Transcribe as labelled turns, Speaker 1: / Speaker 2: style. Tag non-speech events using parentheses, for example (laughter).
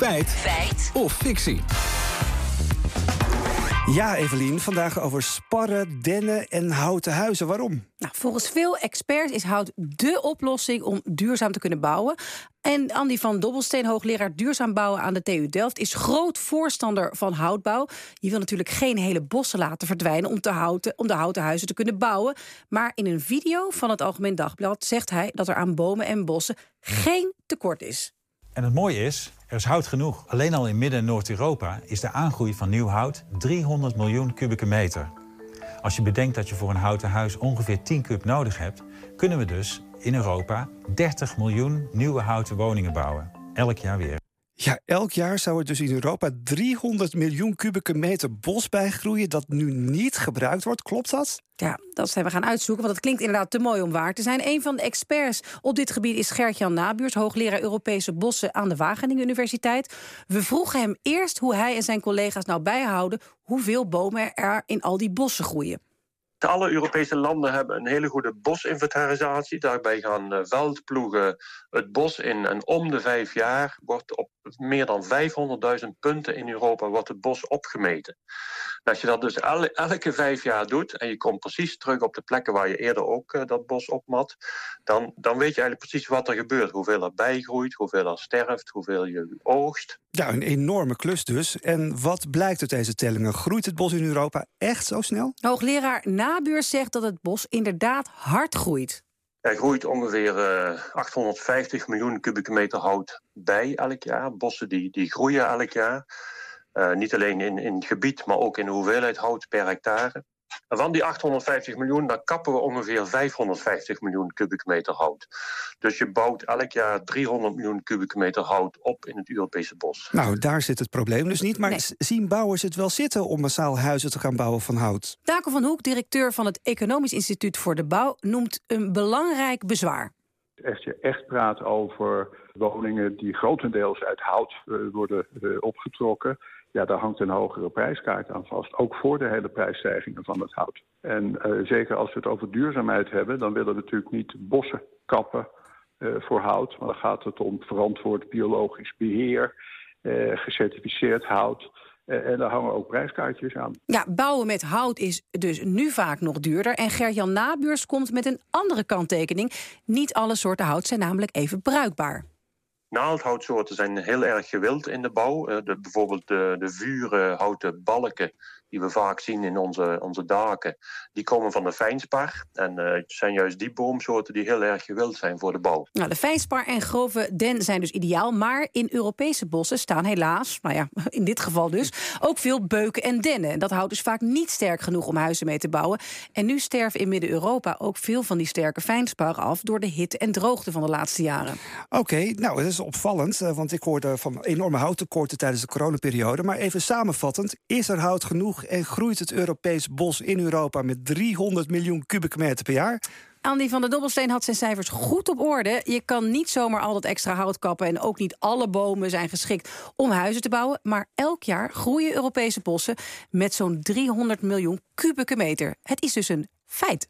Speaker 1: Feit. Feit. Of fictie.
Speaker 2: Ja, Evelien, vandaag over sparren, dennen en houten huizen. Waarom?
Speaker 3: Nou, volgens veel experts is hout dé oplossing om duurzaam te kunnen bouwen. En Andy van Dobbelsteen, hoogleraar duurzaam bouwen aan de TU Delft, is groot voorstander van houtbouw. Je wil natuurlijk geen hele bossen laten verdwijnen om, te houten, om de houten huizen te kunnen bouwen. Maar in een video van het Algemeen Dagblad zegt hij dat er aan bomen en bossen geen tekort is.
Speaker 4: En het mooie is, er is hout genoeg. Alleen al in Midden- en Noord-Europa is de aangroei van nieuw hout 300 miljoen kubieke meter. Als je bedenkt dat je voor een houten huis ongeveer 10 kub nodig hebt, kunnen we dus in Europa 30 miljoen nieuwe houten woningen bouwen. Elk jaar weer.
Speaker 2: Ja, elk jaar zou er dus in Europa 300 miljoen kubieke meter bos bijgroeien dat nu niet gebruikt wordt. Klopt dat?
Speaker 3: Ja, dat zijn we gaan uitzoeken, want het klinkt inderdaad te mooi om waar te zijn. Een van de experts op dit gebied is Gert-Jan Nabuurs, hoogleraar Europese bossen aan de Wageningen Universiteit. We vroegen hem eerst hoe hij en zijn collega's nou bijhouden hoeveel bomen er in al die bossen groeien.
Speaker 5: Alle Europese landen hebben een hele goede bosinventarisatie. Daarbij gaan eh, veldploegen het bos in. En om de vijf jaar wordt op meer dan 500.000 punten in Europa wordt het bos opgemeten. als je dat dus elke vijf jaar doet en je komt precies terug op de plekken waar je eerder ook uh, dat bos opmat, dan, dan weet je eigenlijk precies wat er gebeurt. Hoeveel er bijgroeit, hoeveel er sterft, hoeveel je oogst.
Speaker 2: Ja, een enorme klus dus. En wat blijkt uit deze tellingen? Groeit het bos in Europa echt zo snel?
Speaker 3: Hoogleraar Nabuur zegt dat het bos inderdaad hard groeit.
Speaker 5: Er groeit ongeveer uh, 850 miljoen kubieke meter hout bij elk jaar. Bossen die, die groeien elk jaar. Uh, niet alleen in, in het gebied, maar ook in de hoeveelheid hout per hectare. En van die 850 miljoen, dan kappen we ongeveer 550 miljoen kubieke meter hout. Dus je bouwt elk jaar 300 miljoen kubieke meter hout op in het Europese bos.
Speaker 2: Nou, daar zit het probleem dus niet. Maar zien bouwers het wel zitten om massaal huizen te gaan bouwen van hout?
Speaker 3: Taco van Hoek, directeur van het Economisch Instituut voor de Bouw, noemt een belangrijk bezwaar.
Speaker 6: Als je echt praat over woningen die grotendeels uit hout uh, worden uh, opgetrokken ja, daar hangt een hogere prijskaart aan vast. Ook voor de hele prijsstijgingen van het hout. En uh, zeker als we het over duurzaamheid hebben, dan willen we natuurlijk niet bossen kappen voor hout. Maar dan gaat het om verantwoord biologisch beheer, gecertificeerd hout. En daar hangen ook prijskaartjes aan.
Speaker 3: Ja, bouwen met hout is dus nu vaak nog duurder. En Gerjan Nabuurs komt met een andere kanttekening. Niet alle soorten hout zijn namelijk even bruikbaar.
Speaker 5: Naaldhoutsoorten zijn heel erg gewild in de bouw. Uh, de, bijvoorbeeld de, de vurenhouten balken die we vaak zien in onze, onze daken, die komen van de fijnspar. En uh, het zijn juist die boomsoorten die heel erg gewild zijn voor de bouw.
Speaker 3: Nou, de fijnspar en grove den zijn dus ideaal. Maar in Europese bossen staan helaas, nou ja, (laughs) in dit geval dus, ook veel beuken en dennen. En dat houdt dus vaak niet sterk genoeg om huizen mee te bouwen. En nu sterven in Midden-Europa ook veel van die sterke fijnspar af door de hitte en droogte van de laatste jaren.
Speaker 2: Oké, okay, nou, dat opvallend, want ik hoorde van enorme houttekorten tijdens de coronaperiode. Maar even samenvattend, is er hout genoeg en groeit het Europees bos in Europa met 300 miljoen kubieke meter per jaar.
Speaker 3: Andy van der Dobbelsteen had zijn cijfers goed op orde. Je kan niet zomaar al dat extra hout kappen en ook niet alle bomen zijn geschikt om huizen te bouwen. Maar elk jaar groeien Europese bossen met zo'n 300 miljoen kubieke meter. Het is dus een feit.